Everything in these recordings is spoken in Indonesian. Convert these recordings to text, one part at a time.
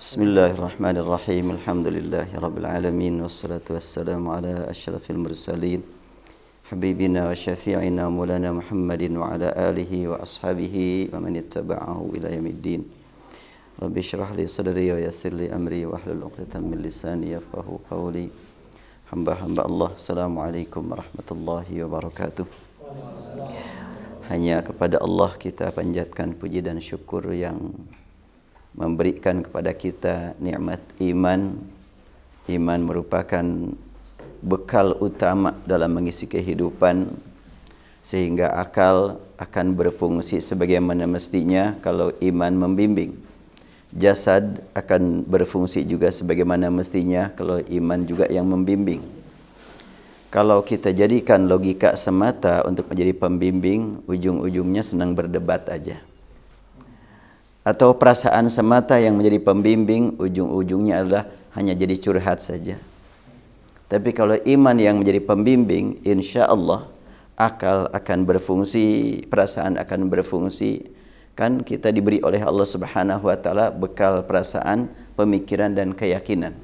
بسم الله الرحمن الرحيم الحمد لله رب العالمين والصلاة والسلام على أشرف المرسلين حبيبنا وشفيعنا مولانا محمد وعلى آله وأصحابه ومن اتبعه إلى يوم الدين رب اشرح لي صدري ويسر لي أمري واحلل عقدة من لساني يفقه قولي hamba-hamba Allah Assalamualaikum warahmatullahi wabarakatuh Hanya kepada Allah kita panjatkan puji dan syukur yang memberikan kepada kita nikmat iman. Iman merupakan bekal utama dalam mengisi kehidupan sehingga akal akan berfungsi sebagaimana mestinya kalau iman membimbing. Jasad akan berfungsi juga sebagaimana mestinya kalau iman juga yang membimbing. Kalau kita jadikan logika semata untuk menjadi pembimbing, ujung-ujungnya senang berdebat aja atau perasaan semata yang menjadi pembimbing ujung-ujungnya adalah hanya jadi curhat saja. Tapi kalau iman yang menjadi pembimbing, insya Allah akal akan berfungsi, perasaan akan berfungsi. Kan kita diberi oleh Allah Subhanahu wa taala bekal perasaan, pemikiran dan keyakinan.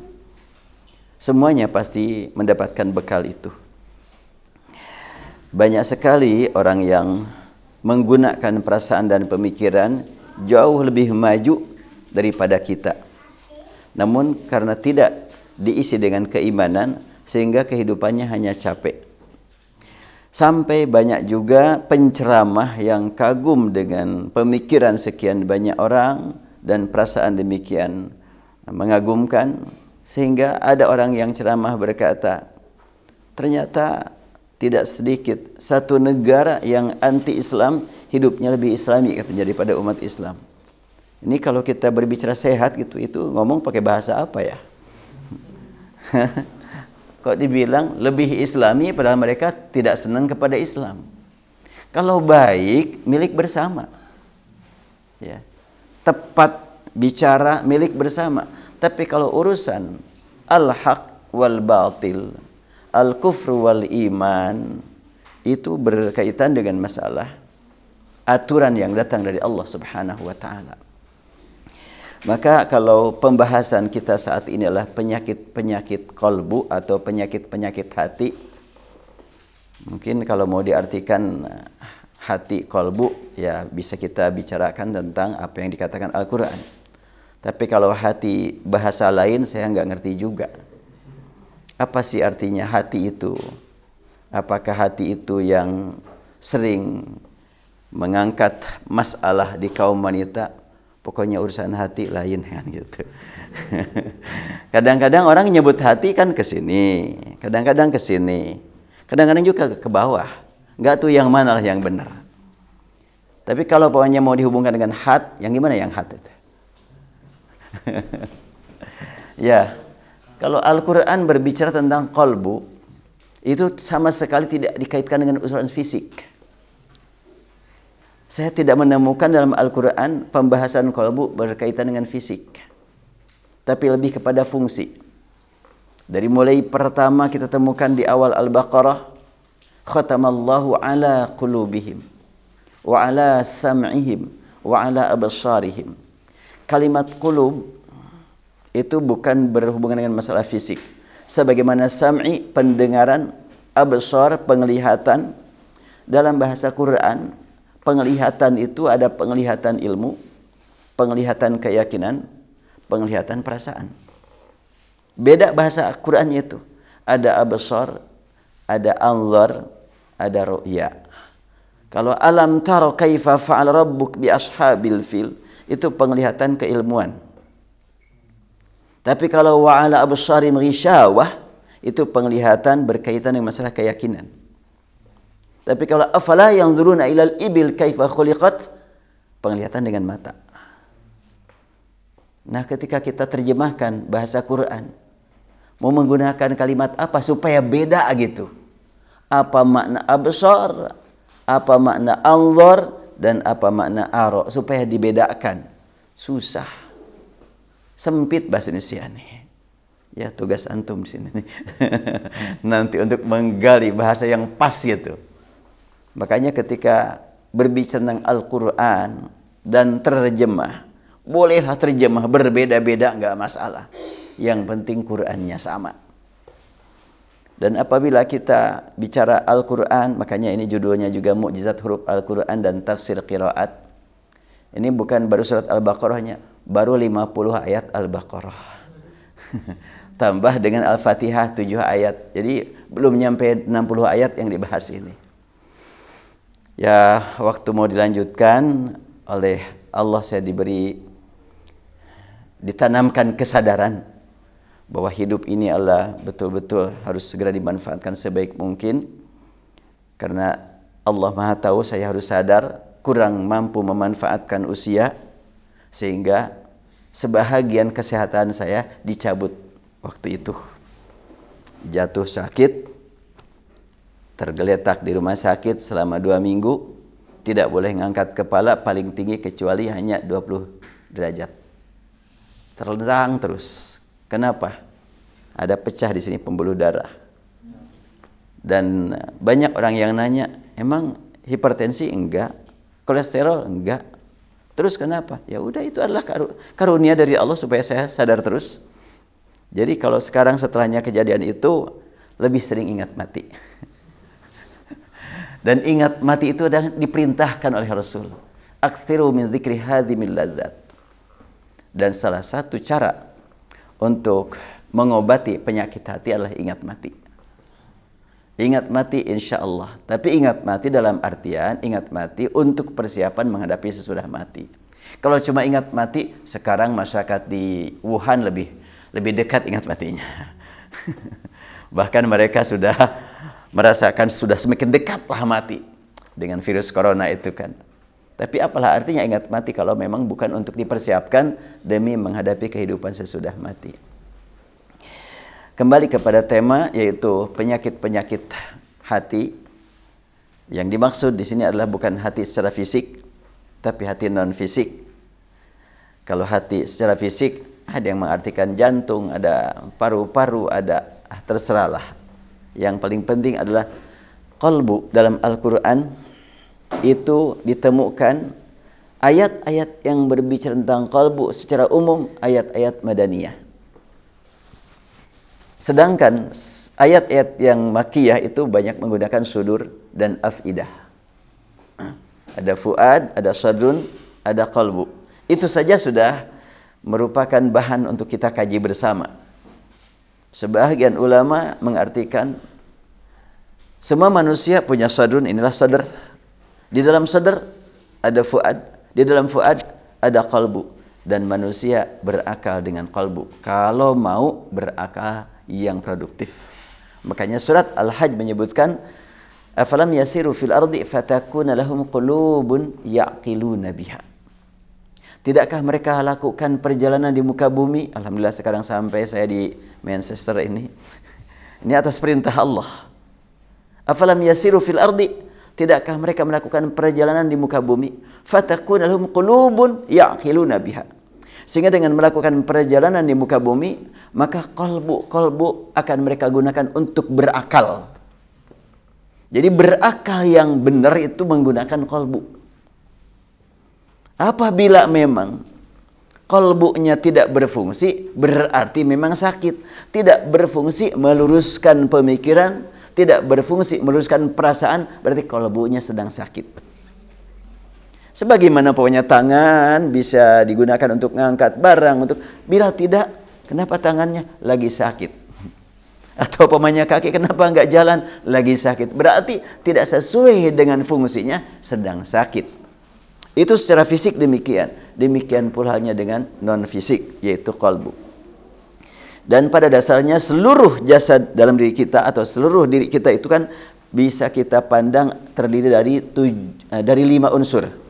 Semuanya pasti mendapatkan bekal itu. Banyak sekali orang yang menggunakan perasaan dan pemikiran jauh lebih maju daripada kita. Namun karena tidak diisi dengan keimanan sehingga kehidupannya hanya capek. Sampai banyak juga penceramah yang kagum dengan pemikiran sekian banyak orang dan perasaan demikian mengagumkan sehingga ada orang yang ceramah berkata ternyata tidak sedikit satu negara yang anti Islam hidupnya lebih islami katanya daripada umat Islam. Ini kalau kita berbicara sehat gitu itu ngomong pakai bahasa apa ya? Kok dibilang lebih islami padahal mereka tidak senang kepada Islam. Kalau baik milik bersama. Ya. Tepat bicara milik bersama. Tapi kalau urusan al-haq wal batil, al-kufru wal iman itu berkaitan dengan masalah aturan yang datang dari Allah Subhanahu wa taala. Maka kalau pembahasan kita saat ini adalah penyakit-penyakit kolbu atau penyakit-penyakit hati, mungkin kalau mau diartikan hati kolbu, ya bisa kita bicarakan tentang apa yang dikatakan Al-Quran. Tapi kalau hati bahasa lain saya nggak ngerti juga. Apa sih artinya hati itu? Apakah hati itu yang sering mengangkat masalah di kaum wanita? Pokoknya urusan hati lain kan gitu. Kadang-kadang orang nyebut hati kan ke sini kadang-kadang ke sini kadang-kadang juga ke bawah. Nggak tuh yang mana lah yang benar. Tapi kalau pokoknya mau dihubungkan dengan hat yang gimana yang hat itu? Ya kalau Al-Quran berbicara tentang kolbu itu sama sekali tidak dikaitkan dengan urusan fisik saya tidak menemukan dalam Al-Quran pembahasan kolbu berkaitan dengan fisik. Tapi lebih kepada fungsi. Dari mulai pertama kita temukan di awal Al-Baqarah. Khatamallahu ala qulubihim. Wa ala sam'ihim. Wa ala abasarihim. Kalimat qulub itu bukan berhubungan dengan masalah fisik. Sebagaimana sam'i, pendengaran, absar, penglihatan. Dalam bahasa Quran, penglihatan itu ada penglihatan ilmu, penglihatan keyakinan, penglihatan perasaan. Beda bahasa Quran itu. Ada absar, ada anzar, ada ru'ya. Kalau alam taro kaifa fa'al rabbuk bi ashabil fil, itu penglihatan keilmuan. Tapi kalau wa'ala absarim ghisyawah, itu penglihatan berkaitan dengan masalah keyakinan. Tapi kalau afala yang zuruna ilal ibil kaifa khuliqat penglihatan dengan mata. Nah, ketika kita terjemahkan bahasa Quran, mau menggunakan kalimat apa supaya beda gitu. Apa makna absar, apa makna anzar dan apa makna aro supaya dibedakan. Susah. Sempit bahasa Indonesia nih. Ya tugas antum di sini. Nanti untuk menggali bahasa yang pas gitu. Makanya ketika berbicara tentang Al-Quran dan terjemah, Bolehlah terjemah berbeda-beda nggak masalah. Yang penting Qurannya sama. Dan apabila kita bicara Al-Quran, makanya ini judulnya juga Mukjizat Huruf Al-Quran dan Tafsir Qiraat. Ini bukan baru surat Al-Baqarahnya, baru 50 ayat Al-Baqarah. Tambah dengan Al-Fatihah 7 ayat. Jadi belum nyampe 60 ayat yang dibahas ini. Ya, waktu mau dilanjutkan oleh Allah saya diberi ditanamkan kesadaran bahwa hidup ini Allah betul-betul harus segera dimanfaatkan sebaik mungkin karena Allah Maha tahu saya harus sadar kurang mampu memanfaatkan usia sehingga sebahagian kesehatan saya dicabut waktu itu jatuh sakit tergeletak di rumah sakit selama dua minggu tidak boleh mengangkat kepala paling tinggi kecuali hanya 20 derajat terlentang terus Kenapa? Ada pecah di sini pembuluh darah. Dan banyak orang yang nanya, emang hipertensi enggak? Kolesterol enggak? Terus kenapa? Ya udah itu adalah karunia dari Allah supaya saya sadar terus. Jadi kalau sekarang setelahnya kejadian itu lebih sering ingat mati. Dan ingat mati itu adalah diperintahkan oleh Rasul. Aktsiru min dzikri ladzat. Dan salah satu cara untuk mengobati penyakit hati adalah ingat mati. Ingat mati insya Allah. Tapi ingat mati dalam artian ingat mati untuk persiapan menghadapi sesudah mati. Kalau cuma ingat mati, sekarang masyarakat di Wuhan lebih lebih dekat ingat matinya. Bahkan mereka sudah merasakan sudah semakin dekatlah mati dengan virus corona itu kan. Tapi apalah artinya ingat mati kalau memang bukan untuk dipersiapkan demi menghadapi kehidupan sesudah mati. Kembali kepada tema yaitu penyakit-penyakit hati. Yang dimaksud di sini adalah bukan hati secara fisik, tapi hati non fisik. Kalau hati secara fisik ada yang mengartikan jantung, ada paru-paru, ada ah, terserahlah. Yang paling penting adalah kalbu dalam Al-Quran itu ditemukan ayat-ayat yang berbicara tentang kalbu secara umum ayat-ayat madaniyah. Sedangkan ayat-ayat yang makiyah itu banyak menggunakan sudur dan afidah. Ada fuad, ada sadrun, ada kalbu. Itu saja sudah merupakan bahan untuk kita kaji bersama. Sebagian ulama mengartikan semua manusia punya sadrun, inilah sadr di dalam sadar ada fuad, di dalam fuad ada kalbu dan manusia berakal dengan kalbu. Kalau mau berakal yang produktif. Makanya surat Al-Hajj menyebutkan afalam yasiru fil ardi fatakuna lahum qulubun yaqiluna biha. Tidakkah mereka lakukan perjalanan di muka bumi? Alhamdulillah sekarang sampai saya di Manchester ini. Ini atas perintah Allah. Afalam yasiru fil ardi Tidakkah mereka melakukan perjalanan di muka bumi? Fatakun lahum qulubun ya'qiluna biha. Sehingga dengan melakukan perjalanan di muka bumi, maka kolbu-kolbu akan mereka gunakan untuk berakal. Jadi berakal yang benar itu menggunakan kolbu. Apabila memang kolbunya tidak berfungsi, berarti memang sakit. Tidak berfungsi meluruskan pemikiran, tidak berfungsi meluruskan perasaan, berarti kalbunya sedang sakit. Sebagaimana pokoknya tangan bisa digunakan untuk mengangkat barang untuk bila tidak kenapa tangannya lagi sakit? Atau pemainnya kaki kenapa enggak jalan? Lagi sakit. Berarti tidak sesuai dengan fungsinya sedang sakit. Itu secara fisik demikian. Demikian pula halnya dengan non fisik yaitu kalbu dan pada dasarnya seluruh jasad dalam diri kita atau seluruh diri kita itu kan bisa kita pandang terdiri dari tuj, eh, dari lima unsur.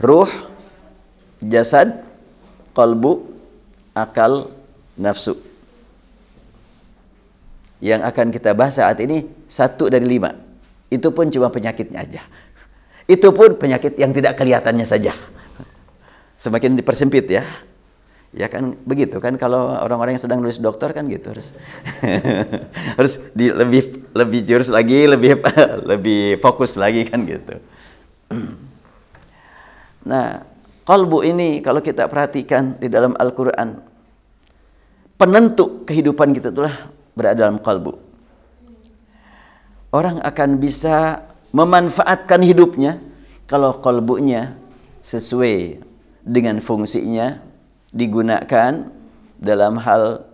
Ruh, jasad, kalbu, akal, nafsu. Yang akan kita bahas saat ini satu dari lima. Itu pun cuma penyakitnya aja. Itu pun penyakit yang tidak kelihatannya saja. Semakin dipersempit ya. Ya kan begitu kan kalau orang-orang yang sedang nulis dokter kan gitu harus harus di, lebih lebih jurus lagi, lebih lebih fokus lagi kan gitu. Nah, Kalbu ini kalau kita perhatikan di dalam Al-Quran, penentu kehidupan kita itulah berada dalam kalbu. Orang akan bisa memanfaatkan hidupnya kalau kalbunya sesuai dengan fungsinya digunakan dalam hal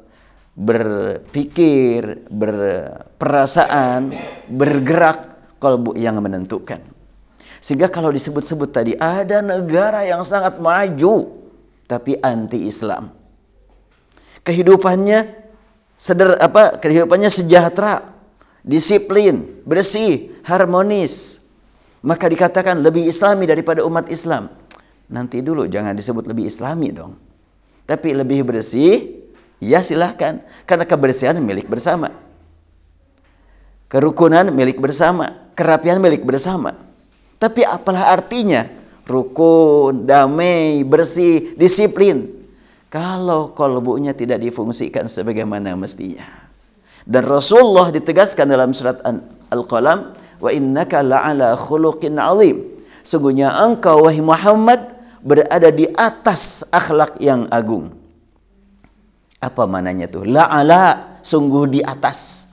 berpikir, berperasaan, bergerak kalbu yang menentukan. Sehingga kalau disebut-sebut tadi ada negara yang sangat maju tapi anti Islam. Kehidupannya seder apa kehidupannya sejahtera, disiplin, bersih, harmonis. Maka dikatakan lebih islami daripada umat Islam. Nanti dulu jangan disebut lebih islami dong. Tapi lebih bersih, ya silahkan. Karena kebersihan milik bersama. Kerukunan milik bersama. Kerapian milik bersama. Tapi apalah artinya? Rukun, damai, bersih, disiplin. Kalau kolbunya tidak difungsikan sebagaimana mestinya. Dan Rasulullah ditegaskan dalam surat Al-Qalam, wa innaka la'ala khuluqin azim. Sungguhnya engkau wahai Muhammad berada di atas akhlak yang agung. Apa mananya tuh? La'ala sungguh di atas.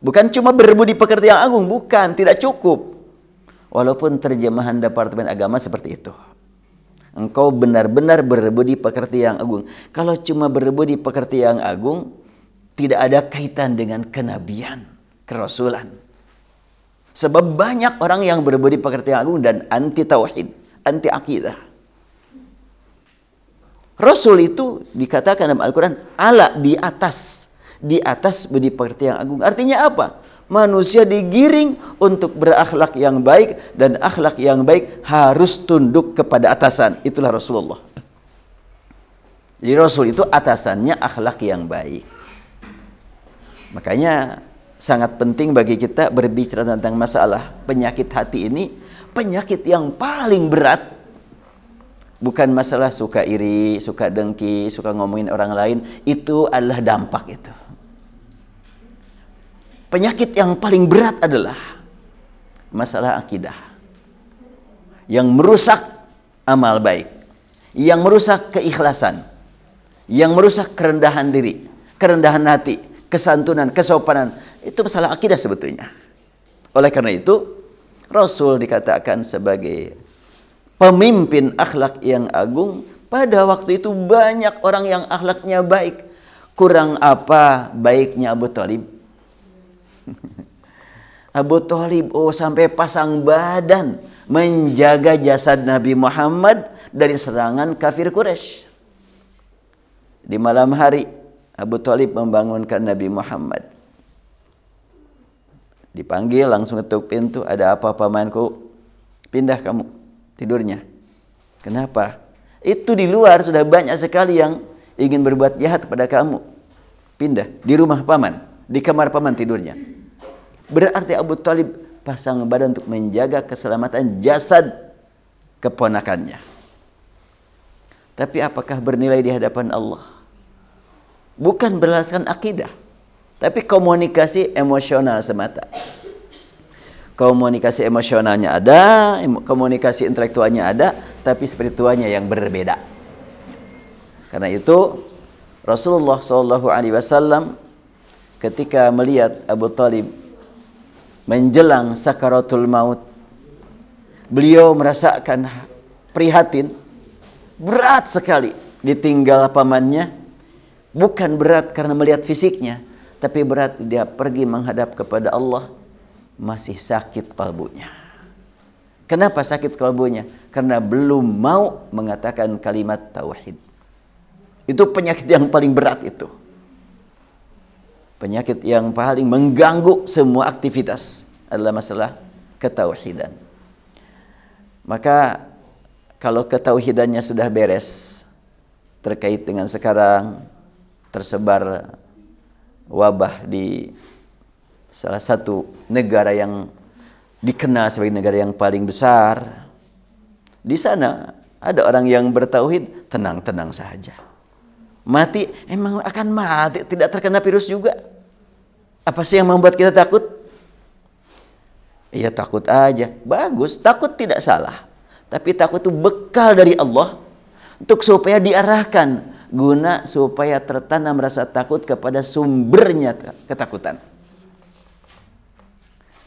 Bukan cuma berebut di pekerti yang agung, bukan, tidak cukup. Walaupun terjemahan Departemen Agama seperti itu. Engkau benar-benar berebut pekerti yang agung. Kalau cuma berebut pekerti yang agung, tidak ada kaitan dengan kenabian, kerasulan. Sebab banyak orang yang berebut pekerti yang agung dan anti tauhid, anti akidah. Rasul itu dikatakan dalam Al-Quran ala di atas, di atas budi pekerti yang agung. Artinya apa? Manusia digiring untuk berakhlak yang baik dan akhlak yang baik harus tunduk kepada atasan. Itulah Rasulullah. Jadi Rasul itu atasannya akhlak yang baik. Makanya sangat penting bagi kita berbicara tentang masalah penyakit hati ini, penyakit yang paling berat bukan masalah suka iri, suka dengki, suka ngomongin orang lain, itu adalah dampak itu. Penyakit yang paling berat adalah masalah akidah. Yang merusak amal baik. Yang merusak keikhlasan. Yang merusak kerendahan diri. Kerendahan hati. Kesantunan, kesopanan. Itu masalah akidah sebetulnya. Oleh karena itu, Rasul dikatakan sebagai pemimpin akhlak yang agung. Pada waktu itu banyak orang yang akhlaknya baik. Kurang apa baiknya Abu Talib? Abu Talib oh sampai pasang badan menjaga jasad Nabi Muhammad dari serangan kafir Quraisy. Di malam hari Abu Talib membangunkan Nabi Muhammad. Dipanggil langsung ketuk pintu, ada apa pamanku? Pindah kamu tidurnya. Kenapa? Itu di luar sudah banyak sekali yang ingin berbuat jahat kepada kamu. Pindah di rumah paman, di kamar paman tidurnya. Berarti Abu Talib pasang badan untuk menjaga keselamatan jasad keponakannya. Tapi apakah bernilai di hadapan Allah? Bukan berdasarkan akidah, tapi komunikasi emosional semata. Komunikasi emosionalnya ada, komunikasi intelektualnya ada, tapi spiritualnya yang berbeda. Karena itu Rasulullah SAW ketika melihat Abu Talib menjelang sakaratul maut. Beliau merasakan prihatin berat sekali ditinggal pamannya. Bukan berat karena melihat fisiknya tapi berat dia pergi menghadap kepada Allah. Masih sakit kalbunya. Kenapa sakit kalbunya? Karena belum mau mengatakan kalimat tauhid. Itu penyakit yang paling berat itu penyakit yang paling mengganggu semua aktivitas adalah masalah ketauhidan. Maka kalau ketauhidannya sudah beres terkait dengan sekarang tersebar wabah di salah satu negara yang dikenal sebagai negara yang paling besar. Di sana ada orang yang bertauhid tenang-tenang saja mati emang akan mati. Tidak terkena virus juga. Apa sih yang membuat kita takut? Iya takut aja. Bagus takut tidak salah. Tapi takut itu bekal dari Allah untuk supaya diarahkan. Guna supaya tertanam rasa takut kepada sumbernya ketakutan.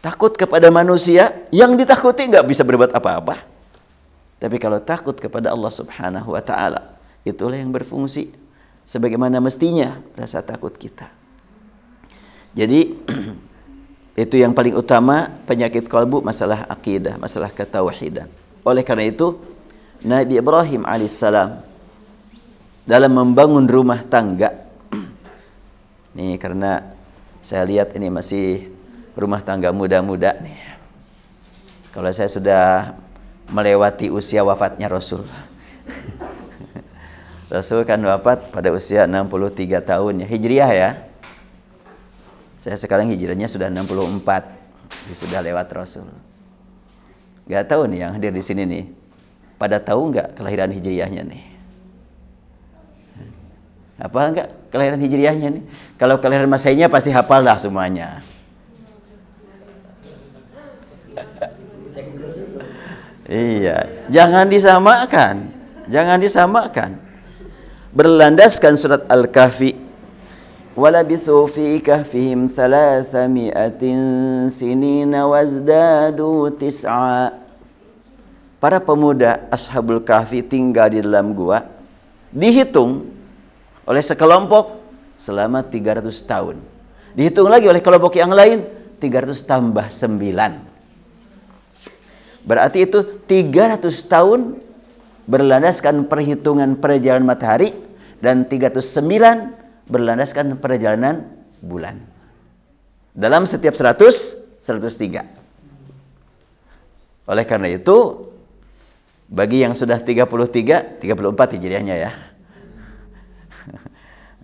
Takut kepada manusia yang ditakuti nggak bisa berbuat apa-apa. Tapi kalau takut kepada Allah Subhanahu wa taala, itulah yang berfungsi sebagaimana mestinya rasa takut kita. Jadi itu yang paling utama penyakit kalbu masalah akidah, masalah ketauhidan. Oleh karena itu Nabi Ibrahim alaihissalam dalam membangun rumah tangga. Nih karena saya lihat ini masih rumah tangga muda-muda nih. Kalau saya sudah melewati usia wafatnya Rasul. Rasul kan wafat pada usia 63 tahun ya, Hijriah ya. Saya sekarang hijrahnya sudah 64. Jadi sudah lewat Rasul. Gak tahu nih yang hadir di sini nih. Pada tahu nggak kelahiran hijriahnya nih? Hafal nggak kelahiran hijriahnya nih? Kalau kelahiran masainya pasti hafal lah semuanya. iya, jangan disamakan. Jangan disamakan. Berlandaskan surat Al-Kahfi. Walabithu fi kahfihim thalathami'atin sinina wazdadu tis'a. Para pemuda Ashabul Kahfi tinggal di dalam gua. Dihitung oleh sekelompok selama 300 tahun. Dihitung lagi oleh kelompok yang lain 300 tambah 9. Berarti itu 300 tahun berlandaskan perhitungan perjalanan matahari dan 309 berlandaskan perjalanan bulan. Dalam setiap 100, 103. Oleh karena itu, bagi yang sudah 33, 34 hijriahnya ya.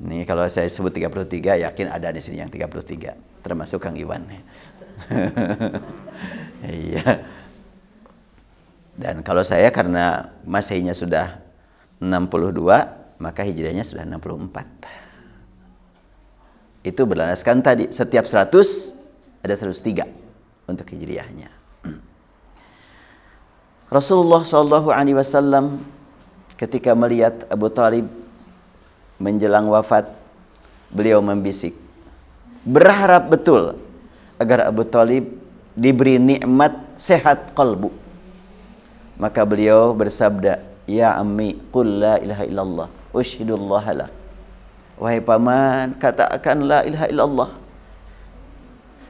Nih kalau saya sebut 33 yakin ada di sini yang 33 termasuk Kang Iwan. Iya. Dan kalau saya karena Masehinya sudah 62 maka hijriahnya sudah 64. Itu berlandaskan tadi setiap 100 ada 103 untuk hijriahnya. Rasulullah Shallallahu Alaihi Wasallam ketika melihat Abu Talib menjelang wafat beliau membisik berharap betul agar Abu Talib diberi nikmat sehat kalbu maka beliau bersabda ya ammi qul la ilaha illallah ushhidullah la wahai paman katakan la ilaha illallah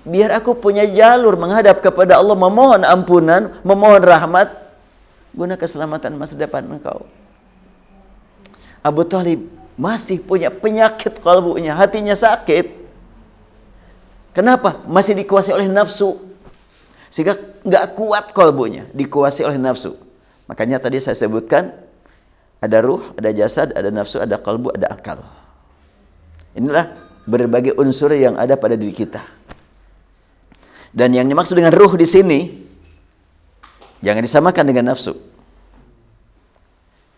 biar aku punya jalur menghadap kepada Allah memohon ampunan memohon rahmat guna keselamatan masa depan engkau Abu Talib masih punya penyakit kalbunya, hatinya sakit. Kenapa? Masih dikuasai oleh nafsu. Sehingga nggak kuat kalbunya, dikuasai oleh nafsu. Makanya tadi saya sebutkan ada ruh, ada jasad, ada nafsu, ada kalbu, ada akal. Inilah berbagai unsur yang ada pada diri kita. Dan yang dimaksud dengan ruh di sini jangan disamakan dengan nafsu.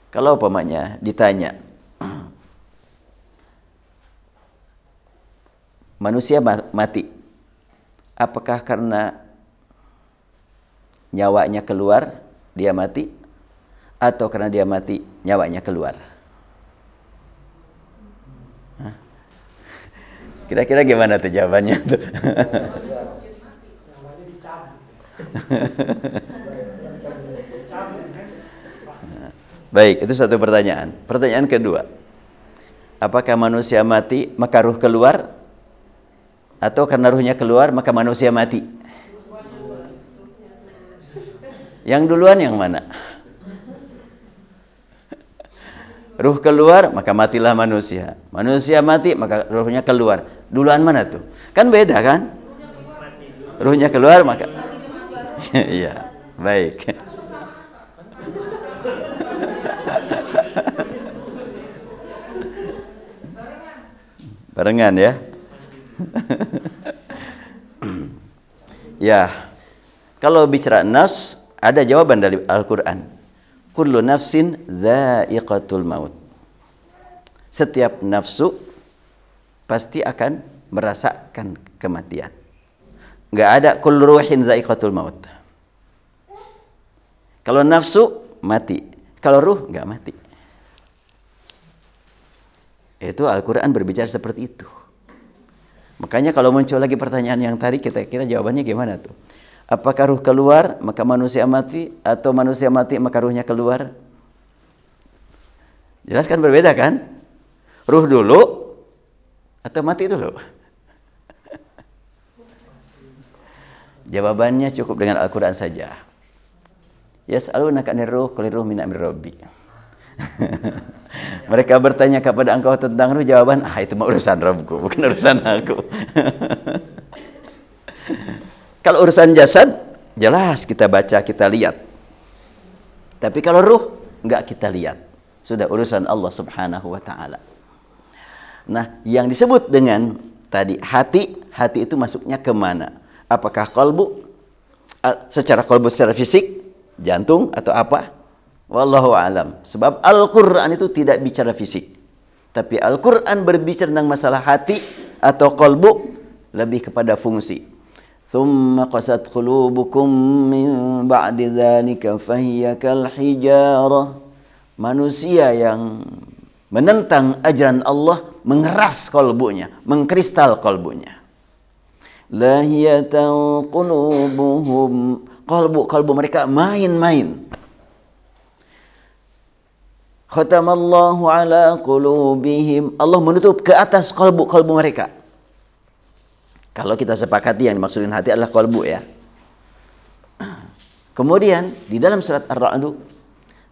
Kalau umpamanya ditanya, manusia mati apakah karena nyawanya keluar dia mati atau karena dia mati nyawanya keluar kira-kira gimana tuh jawabannya tuh Baik, itu satu pertanyaan. Pertanyaan kedua. Apakah manusia mati maka ruh keluar atau karena ruhnya keluar maka manusia mati? Yang duluan yang mana? Ruh keluar maka matilah manusia. Manusia mati maka ruhnya keluar. Duluan mana tuh? Kan beda kan? Ruhnya keluar maka Iya, baik. Barengan ya. ya, kalau bicara nas, ada jawaban dari Al-Quran. Kullu nafsin dha'iqatul maut. Setiap nafsu pasti akan merasakan kematian. Enggak ada kullu ruhin dha'iqatul maut. Kalau nafsu mati, kalau ruh nggak mati. Itu Al-Quran berbicara seperti itu. Makanya kalau muncul lagi pertanyaan yang tadi kita kira jawabannya gimana tuh? Apakah ruh keluar maka manusia mati atau manusia mati maka ruhnya keluar? Jelas kan berbeda kan? Ruh dulu atau mati dulu? Jawabannya cukup dengan Al-Quran saja. Yas'alunaka anir ruh qul ruh min amri rabbi. Mereka bertanya kepada engkau tentang ruh, jawaban, ah itu mah urusan Rabbku, bukan urusan aku. kalau urusan jasad, jelas kita baca, kita lihat. Tapi kalau ruh, enggak kita lihat. Sudah urusan Allah subhanahu wa ta'ala. Nah, yang disebut dengan tadi hati, hati itu masuknya ke mana? Apakah kolbu? Secara kolbu secara fisik, jantung atau apa? Wallahu alam. Sebab Al-Quran itu tidak bicara fisik. Tapi Al-Quran berbicara tentang masalah hati atau kolbu lebih kepada fungsi. ثم قست قلوبكم من بعد ذلك فهي كالحجارة manusia yang menentang ajaran Allah mengeras kolbunya, mengkristal kolbunya. Lahiyatan qulubuhum kalbu kalbu mereka main-main. Khatamallahu ala qulubihim. Allah menutup ke atas kalbu-kalbu mereka. Kalau kita sepakati yang dimaksudin hati adalah kalbu ya. Kemudian di dalam surat Ar-Ra'd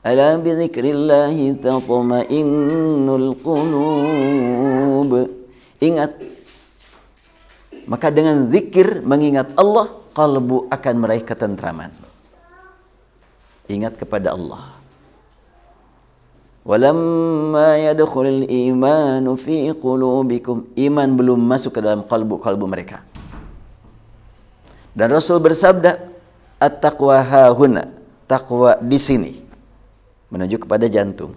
Ala bi dzikrillahi tatma'innul qulub. Ingat maka dengan zikir mengingat Allah kalbu akan meraih ketentraman. Ingat kepada Allah. Walamma yadkhulul imanu fi qulubikum. Iman belum masuk ke dalam kalbu-kalbu mereka. Dan Rasul bersabda, "At-taqwa hahuna." Takwa di sini. Menuju kepada jantung.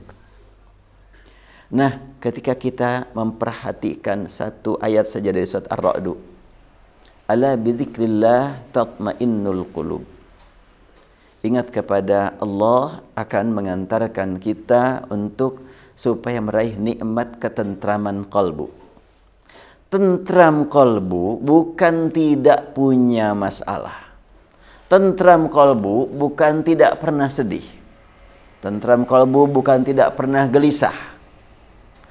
Nah, ketika kita memperhatikan satu ayat saja dari surat Ar-Ra'd. Ala bidzikrillah tatmainnul qulub ingat kepada Allah akan mengantarkan kita untuk supaya meraih nikmat ketentraman kalbu. Tentram kalbu bukan tidak punya masalah. Tentram kalbu bukan tidak pernah sedih. Tentram kalbu bukan tidak pernah gelisah.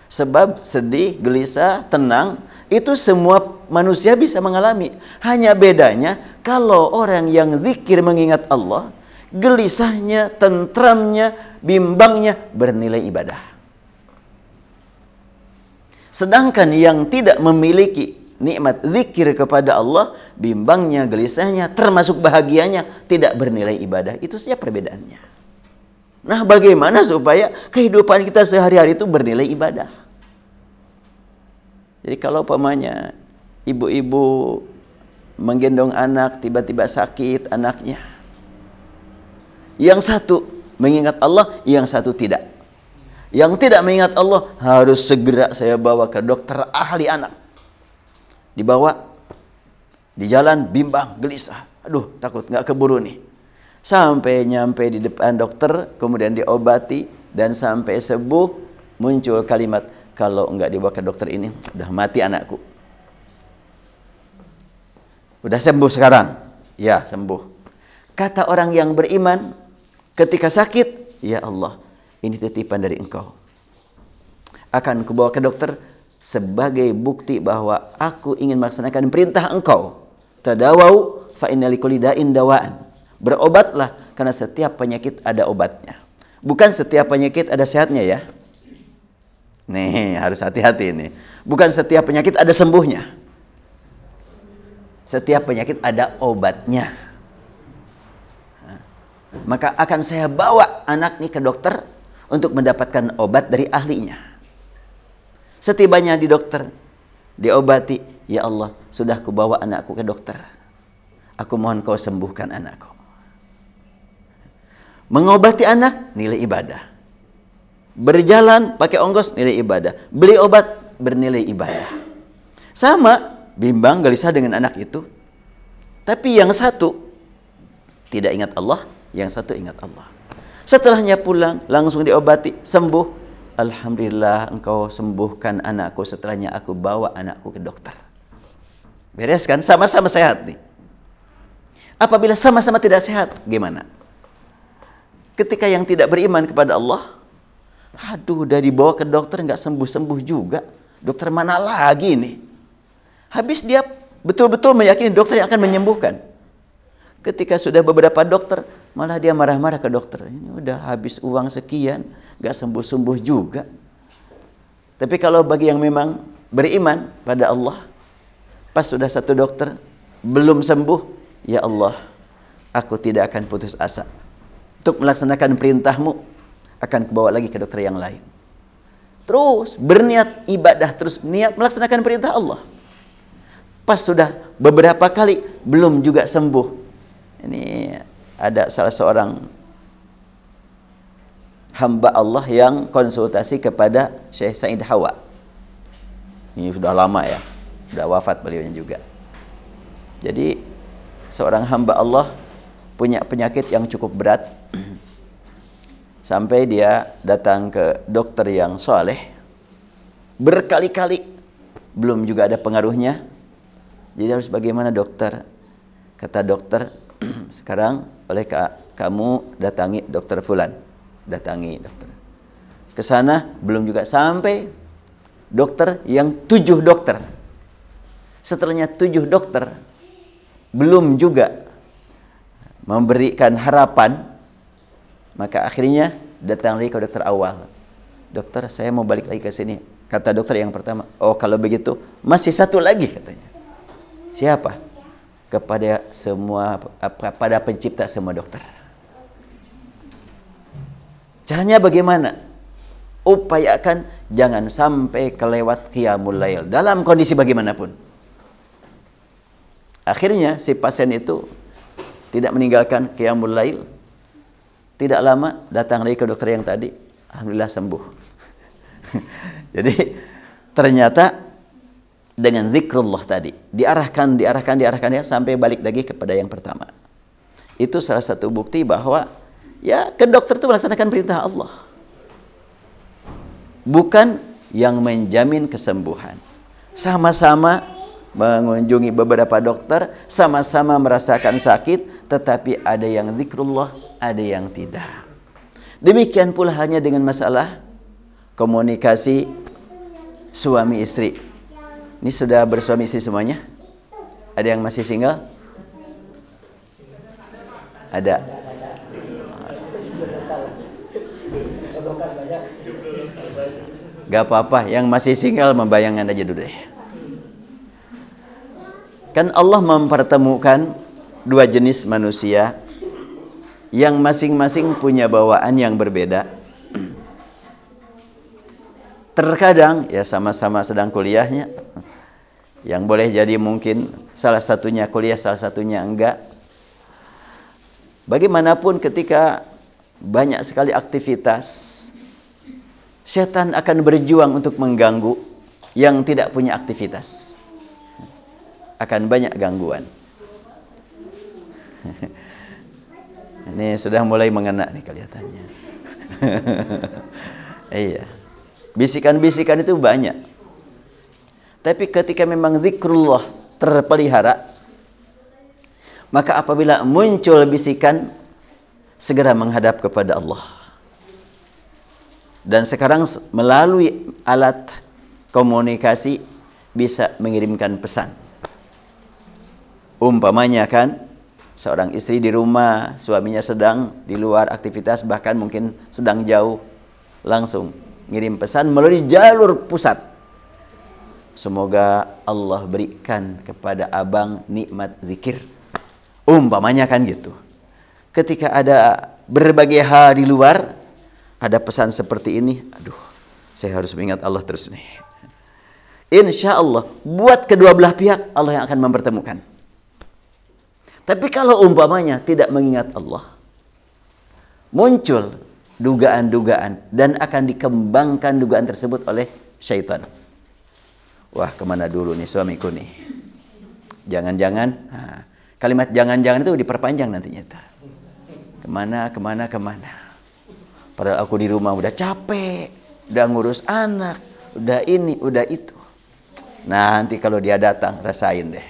Sebab sedih, gelisah, tenang itu semua manusia bisa mengalami. Hanya bedanya kalau orang yang zikir mengingat Allah gelisahnya, tentramnya, bimbangnya bernilai ibadah. Sedangkan yang tidak memiliki nikmat zikir kepada Allah, bimbangnya, gelisahnya, termasuk bahagianya tidak bernilai ibadah. Itu saja perbedaannya. Nah, bagaimana supaya kehidupan kita sehari-hari itu bernilai ibadah? Jadi kalau pamannya ibu-ibu menggendong anak tiba-tiba sakit anaknya, yang satu mengingat Allah, yang satu tidak. Yang tidak mengingat Allah harus segera saya bawa ke dokter ahli anak. Dibawa di jalan bimbang, gelisah. Aduh, takut nggak keburu nih. Sampai nyampe di depan dokter, kemudian diobati dan sampai sembuh muncul kalimat kalau nggak dibawa ke dokter ini udah mati anakku. Udah sembuh sekarang? Ya, sembuh. Kata orang yang beriman, Ketika sakit, ya Allah, ini titipan dari engkau. Akan kubawa ke dokter sebagai bukti bahwa aku ingin melaksanakan perintah engkau. Tadawau fa dawaan. Berobatlah karena setiap penyakit ada obatnya. Bukan setiap penyakit ada sehatnya ya. Nih, harus hati-hati ini. Bukan setiap penyakit ada sembuhnya. Setiap penyakit ada obatnya maka akan saya bawa anak ini ke dokter untuk mendapatkan obat dari ahlinya. Setibanya di dokter, diobati, ya Allah, sudah kubawa anakku ke dokter. Aku mohon kau sembuhkan anakku. Mengobati anak, nilai ibadah. Berjalan pakai ongkos, nilai ibadah. Beli obat, bernilai ibadah. Sama, bimbang gelisah dengan anak itu. Tapi yang satu, tidak ingat Allah, yang satu ingat Allah. Setelahnya pulang, langsung diobati, sembuh. Alhamdulillah engkau sembuhkan anakku setelahnya aku bawa anakku ke dokter. Beres kan? Sama-sama sehat nih. Apabila sama-sama tidak sehat, gimana? Ketika yang tidak beriman kepada Allah, aduh udah dibawa ke dokter nggak sembuh-sembuh juga. Dokter mana lagi nih? Habis dia betul-betul meyakini dokter yang akan menyembuhkan. Ketika sudah beberapa dokter, malah dia marah-marah ke dokter. Ini udah habis uang sekian, gak sembuh-sembuh juga. Tapi kalau bagi yang memang beriman pada Allah, pas sudah satu dokter belum sembuh, ya Allah, aku tidak akan putus asa. Untuk melaksanakan perintahmu, akan kebawa lagi ke dokter yang lain. Terus berniat ibadah, terus niat melaksanakan perintah Allah. Pas sudah beberapa kali belum juga sembuh, ini ada salah seorang hamba Allah yang konsultasi kepada Syekh Said Hawa. Ini sudah lama ya, sudah wafat beliaunya juga. Jadi seorang hamba Allah punya penyakit yang cukup berat sampai dia datang ke dokter yang soleh berkali-kali belum juga ada pengaruhnya. Jadi harus bagaimana dokter? Kata dokter, sekarang oleh ka, kamu datangi dokter Fulan. Datangi dokter. Ke sana belum juga sampai dokter yang tujuh dokter. Setelahnya tujuh dokter belum juga memberikan harapan, maka akhirnya datang lagi ke dokter awal. Dokter, saya mau balik lagi ke sini. Kata dokter yang pertama, oh kalau begitu masih satu lagi katanya. Siapa? Kepada semua pada pencipta semua dokter. Caranya bagaimana? Upayakan jangan sampai kelewat qiyamul lail dalam kondisi bagaimanapun. Akhirnya si pasien itu tidak meninggalkan qiyamul lail. Tidak lama datang lagi ke dokter yang tadi, alhamdulillah sembuh. Jadi ternyata dengan zikrullah tadi. Diarahkan, diarahkan, diarahkan ya sampai balik lagi kepada yang pertama. Itu salah satu bukti bahwa ya ke dokter itu melaksanakan perintah Allah. Bukan yang menjamin kesembuhan. Sama-sama mengunjungi beberapa dokter, sama-sama merasakan sakit, tetapi ada yang zikrullah, ada yang tidak. Demikian pula hanya dengan masalah komunikasi suami istri ini sudah bersuami istri semuanya? Ada yang masih single? Ada. Gak apa-apa, yang masih single membayangkan aja dulu deh. Kan Allah mempertemukan dua jenis manusia yang masing-masing punya bawaan yang berbeda. Terkadang ya sama-sama sedang kuliahnya, yang boleh jadi mungkin salah satunya kuliah, salah satunya enggak. Bagaimanapun ketika banyak sekali aktivitas, setan akan berjuang untuk mengganggu yang tidak punya aktivitas. Akan banyak gangguan. Ini sudah mulai mengena nih kelihatannya. iya. Bisikan-bisikan itu banyak. Tapi ketika memang zikrullah terpelihara, maka apabila muncul bisikan, segera menghadap kepada Allah. Dan sekarang melalui alat komunikasi bisa mengirimkan pesan. Umpamanya kan, seorang istri di rumah, suaminya sedang di luar aktivitas, bahkan mungkin sedang jauh, langsung ngirim pesan melalui jalur pusat Semoga Allah berikan kepada abang nikmat zikir. Umpamanya kan gitu. Ketika ada berbagai hal di luar, ada pesan seperti ini, aduh, saya harus mengingat Allah terus nih. Insya Allah, buat kedua belah pihak Allah yang akan mempertemukan. Tapi kalau umpamanya tidak mengingat Allah, muncul dugaan-dugaan dan akan dikembangkan dugaan tersebut oleh syaitan. Wah ke mana dulu nih suamiku nih. Jangan-jangan, nah, kalimat jangan-jangan itu diperpanjang nantinya. Itu. Ke mana, ke mana, ke mana. Padahal aku di rumah udah capek, udah ngurus anak, udah ini, udah itu. Nah, nanti kalau dia datang, rasain deh.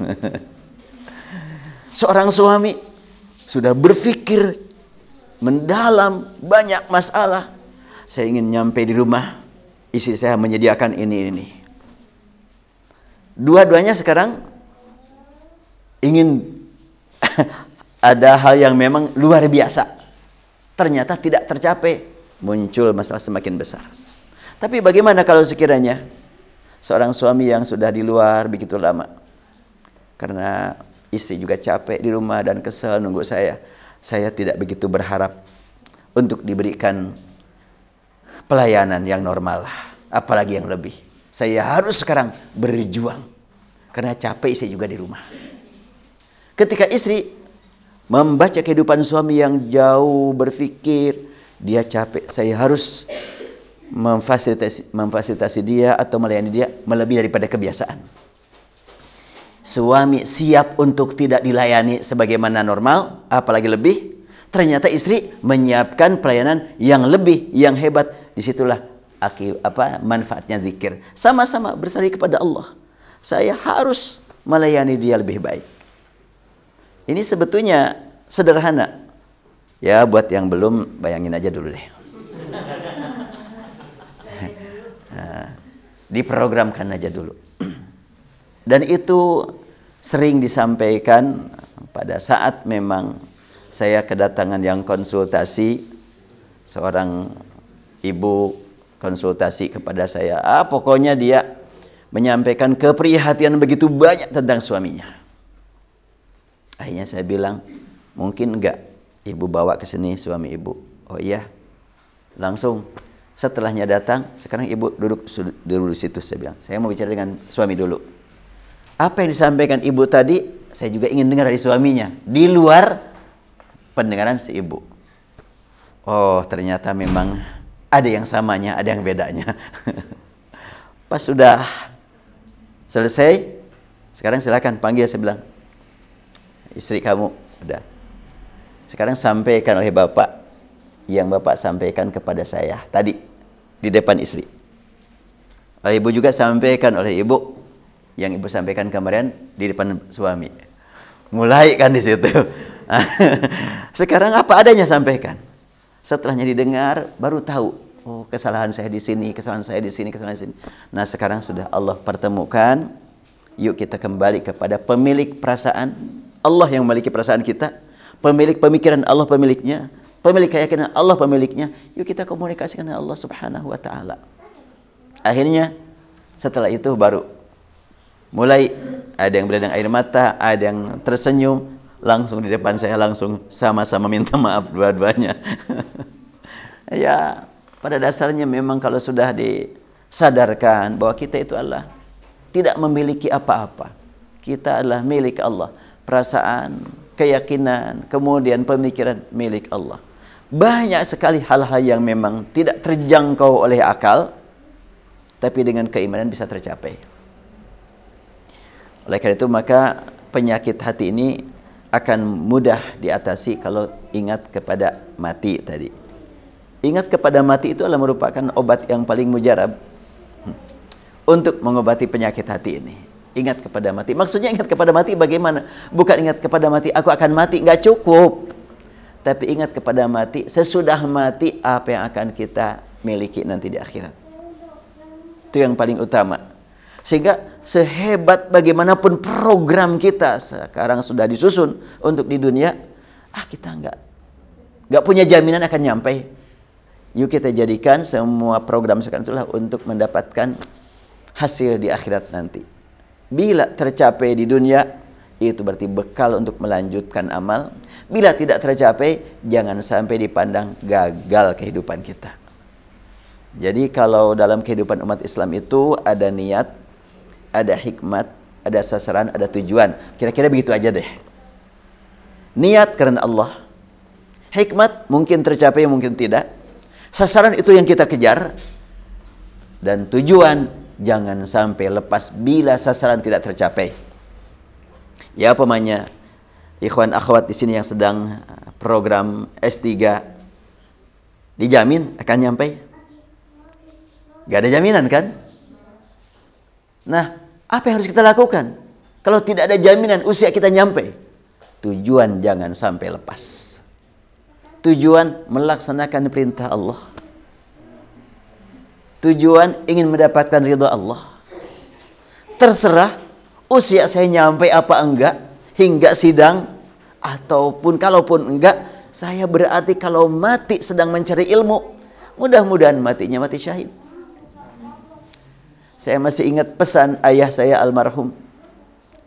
Seorang suami sudah berpikir mendalam banyak masalah. Saya ingin nyampe di rumah, istri saya menyediakan ini ini. Dua-duanya sekarang ingin ada hal yang memang luar biasa. Ternyata tidak tercapai, muncul masalah semakin besar. Tapi bagaimana kalau sekiranya seorang suami yang sudah di luar begitu lama karena istri juga capek di rumah dan kesel nunggu saya saya tidak begitu berharap untuk diberikan pelayanan yang normal apalagi yang lebih saya harus sekarang berjuang karena capek saya juga di rumah ketika istri membaca kehidupan suami yang jauh berpikir dia capek saya harus memfasilitasi, memfasilitasi dia atau melayani dia melebihi daripada kebiasaan. Suami siap untuk tidak dilayani sebagaimana normal, apalagi lebih. Ternyata istri menyiapkan pelayanan yang lebih, yang hebat. Di situlah akib, apa manfaatnya zikir. Sama-sama bersari kepada Allah. Saya harus melayani dia lebih baik. Ini sebetulnya sederhana. Ya buat yang belum bayangin aja dulu deh. diprogramkan aja dulu. Dan itu sering disampaikan pada saat memang saya kedatangan yang konsultasi seorang ibu konsultasi kepada saya. Ah, pokoknya dia menyampaikan keprihatinan begitu banyak tentang suaminya. Akhirnya saya bilang, mungkin enggak ibu bawa ke sini suami ibu. Oh iya, langsung Setelahnya datang, sekarang ibu duduk dulu di situ. Saya bilang, saya mau bicara dengan suami dulu. Apa yang disampaikan ibu tadi, saya juga ingin dengar dari suaminya. Di luar pendengaran si ibu. Oh, ternyata memang ada yang samanya, ada yang bedanya. Pas sudah selesai, sekarang silakan panggil saya bilang, istri kamu, udah. Sekarang sampaikan oleh bapak yang Bapak sampaikan kepada saya tadi di depan istri. Ibu juga sampaikan oleh ibu yang ibu sampaikan kemarin di depan suami. Mulai kan di situ. Sekarang apa adanya sampaikan. Setelahnya didengar baru tahu oh kesalahan saya di sini, kesalahan saya di sini, kesalahan di sini. Nah, sekarang sudah Allah pertemukan. Yuk kita kembali kepada pemilik perasaan. Allah yang memiliki perasaan kita. Pemilik pemikiran Allah pemiliknya pemilik keyakinan Allah pemiliknya, yuk kita komunikasikan dengan Allah Subhanahu wa taala. Akhirnya setelah itu baru mulai ada yang beredang air mata, ada yang tersenyum, langsung di depan saya langsung sama-sama minta maaf dua-duanya. ya, pada dasarnya memang kalau sudah disadarkan bahwa kita itu Allah tidak memiliki apa-apa. Kita adalah milik Allah. Perasaan, keyakinan, kemudian pemikiran milik Allah. Banyak sekali hal-hal yang memang tidak terjangkau oleh akal, tapi dengan keimanan bisa tercapai. Oleh karena itu maka penyakit hati ini akan mudah diatasi kalau ingat kepada mati tadi. Ingat kepada mati itu adalah merupakan obat yang paling mujarab hmm, untuk mengobati penyakit hati ini. Ingat kepada mati. Maksudnya ingat kepada mati bagaimana? Bukan ingat kepada mati, aku akan mati. Nggak cukup tapi ingat kepada mati sesudah mati apa yang akan kita miliki nanti di akhirat itu yang paling utama sehingga sehebat bagaimanapun program kita sekarang sudah disusun untuk di dunia ah kita nggak nggak punya jaminan akan nyampe. Yuk kita jadikan semua program sekarang itulah untuk mendapatkan hasil di akhirat nanti. Bila tercapai di dunia itu berarti bekal untuk melanjutkan amal. Bila tidak tercapai, jangan sampai dipandang gagal kehidupan kita. Jadi kalau dalam kehidupan umat Islam itu ada niat, ada hikmat, ada sasaran, ada tujuan. Kira-kira begitu aja deh. Niat karena Allah. Hikmat mungkin tercapai, mungkin tidak. Sasaran itu yang kita kejar. Dan tujuan jangan sampai lepas bila sasaran tidak tercapai. Ya pemanya ikhwan akhwat di sini yang sedang uh, program S3 dijamin akan nyampe? Gak ada jaminan kan? Nah, apa yang harus kita lakukan? Kalau tidak ada jaminan usia kita nyampe, tujuan jangan sampai lepas. Tujuan melaksanakan perintah Allah. Tujuan ingin mendapatkan ridha Allah. Terserah usia saya nyampe apa enggak hingga sidang ataupun kalaupun enggak saya berarti kalau mati sedang mencari ilmu mudah-mudahan matinya mati syahid. Saya masih ingat pesan ayah saya almarhum.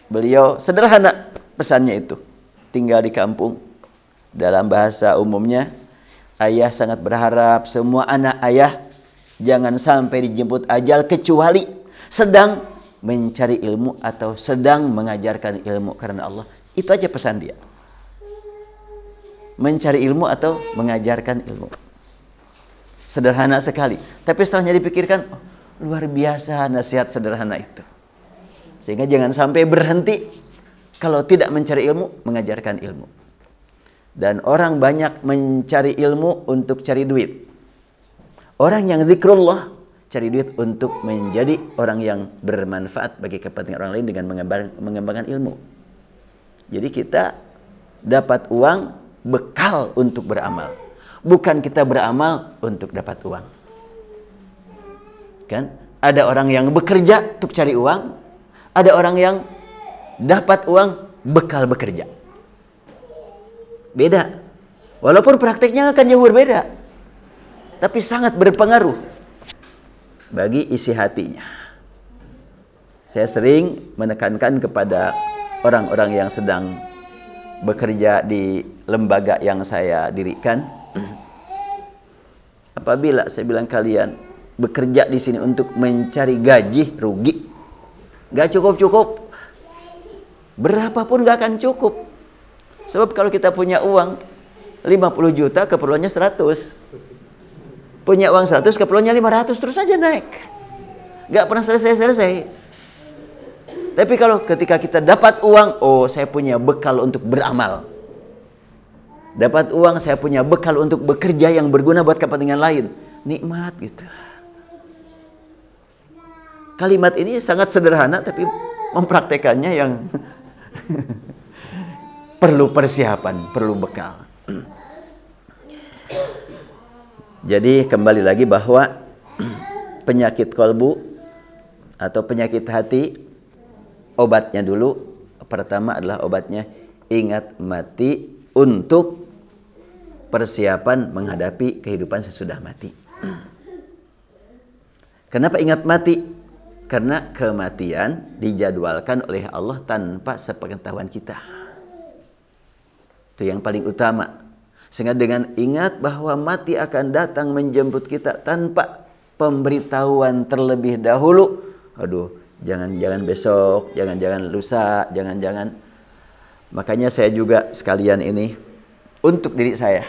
Beliau sederhana pesannya itu. Tinggal di kampung. Dalam bahasa umumnya, ayah sangat berharap semua anak ayah jangan sampai dijemput ajal kecuali sedang mencari ilmu atau sedang mengajarkan ilmu karena Allah. Itu aja pesan dia. Mencari ilmu atau mengajarkan ilmu. Sederhana sekali. Tapi setelahnya dipikirkan, oh, Luar biasa nasihat sederhana itu. Sehingga jangan sampai berhenti kalau tidak mencari ilmu, mengajarkan ilmu. Dan orang banyak mencari ilmu untuk cari duit. Orang yang zikrullah cari duit untuk menjadi orang yang bermanfaat bagi kepentingan orang lain dengan mengembangkan ilmu. Jadi kita dapat uang bekal untuk beramal. Bukan kita beramal untuk dapat uang. Kan? Ada orang yang bekerja untuk cari uang, ada orang yang dapat uang bekal bekerja. Beda. Walaupun prakteknya akan jauh berbeda. Tapi sangat berpengaruh bagi isi hatinya. Saya sering menekankan kepada orang-orang yang sedang bekerja di lembaga yang saya dirikan. Apabila saya bilang kalian bekerja di sini untuk mencari gaji rugi. Gak cukup-cukup. Berapapun gak akan cukup. Sebab kalau kita punya uang 50 juta keperluannya 100. Punya uang 100 keperluannya 500 terus saja naik. Gak pernah selesai-selesai. Tapi kalau ketika kita dapat uang, oh saya punya bekal untuk beramal. Dapat uang, saya punya bekal untuk bekerja yang berguna buat kepentingan lain. Nikmat gitu. Kalimat ini sangat sederhana tapi mempraktekannya yang perlu persiapan, perlu bekal. Jadi kembali lagi bahwa penyakit kolbu atau penyakit hati obatnya dulu pertama adalah obatnya ingat mati untuk persiapan menghadapi kehidupan sesudah mati. Kenapa ingat mati? Karena kematian dijadwalkan oleh Allah tanpa sepengetahuan kita. Itu yang paling utama. Sehingga dengan ingat bahwa mati akan datang menjemput kita tanpa pemberitahuan terlebih dahulu. Aduh, jangan-jangan besok, jangan-jangan lusa, jangan-jangan. Makanya saya juga sekalian ini untuk diri saya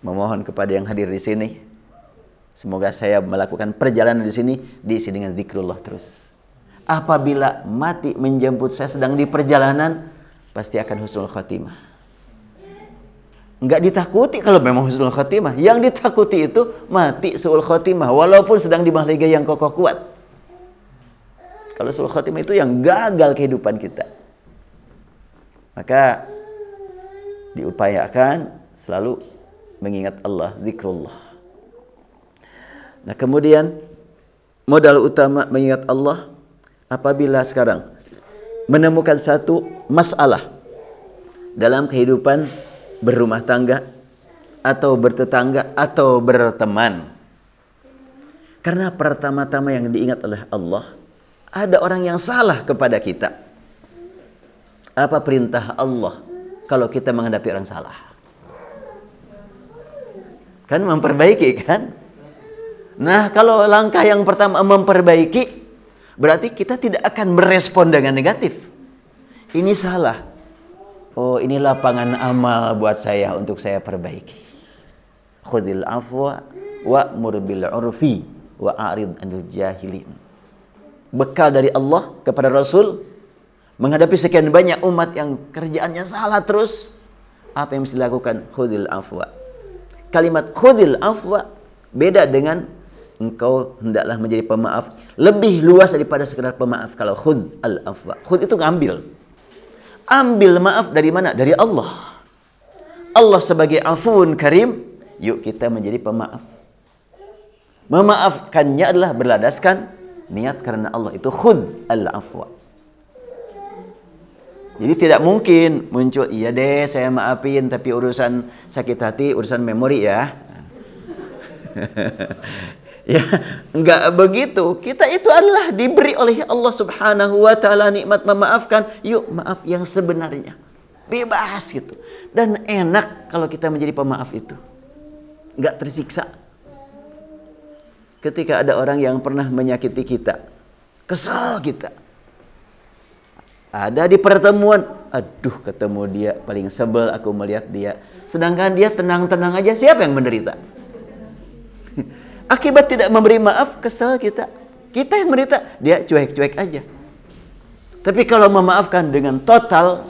memohon kepada yang hadir di sini Semoga saya melakukan perjalanan di sini diisi dengan zikrullah terus. Apabila mati menjemput saya sedang di perjalanan, pasti akan husnul khatimah. Enggak ditakuti kalau memang husnul khatimah. Yang ditakuti itu mati suul khatimah walaupun sedang di mahliga yang kokoh kuat. Kalau suul khatimah itu yang gagal kehidupan kita. Maka diupayakan selalu mengingat Allah, zikrullah. Nah kemudian modal utama mengingat Allah apabila sekarang menemukan satu masalah dalam kehidupan berumah tangga atau bertetangga atau berteman. Karena pertama-tama yang diingat oleh Allah ada orang yang salah kepada kita. Apa perintah Allah kalau kita menghadapi orang salah? Kan memperbaiki kan? Nah, kalau langkah yang pertama memperbaiki, berarti kita tidak akan merespon dengan negatif. Ini salah. Oh, ini lapangan amal buat saya untuk saya perbaiki. Khudil afwa wa murbil urfi wa arid anil jahilin. Bekal dari Allah kepada Rasul menghadapi sekian banyak umat yang kerjaannya salah terus, apa yang mesti dilakukan? Khudil afwa. Kalimat khudil afwa beda dengan engkau hendaklah menjadi pemaaf lebih luas daripada sekedar pemaaf kalau khud al afwa. Khud itu ngambil. Ambil maaf dari mana? Dari Allah. Allah sebagai afun karim, yuk kita menjadi pemaaf. Memaafkannya adalah berladaskan niat karena Allah itu khud al afwa. Jadi tidak mungkin muncul, iya deh saya maafin tapi urusan sakit hati, urusan memori ya. ya, enggak begitu. Kita itu adalah diberi oleh Allah Subhanahu wa taala nikmat memaafkan. Yuk, maaf yang sebenarnya. Bebas gitu. Dan enak kalau kita menjadi pemaaf itu. Enggak tersiksa. Ketika ada orang yang pernah menyakiti kita, kesal kita ada di pertemuan, aduh ketemu dia paling sebel aku melihat dia. Sedangkan dia tenang-tenang aja, siapa yang menderita? Akibat tidak memberi maaf, kesal kita. Kita yang menderita, dia cuek-cuek aja. Tapi kalau memaafkan dengan total,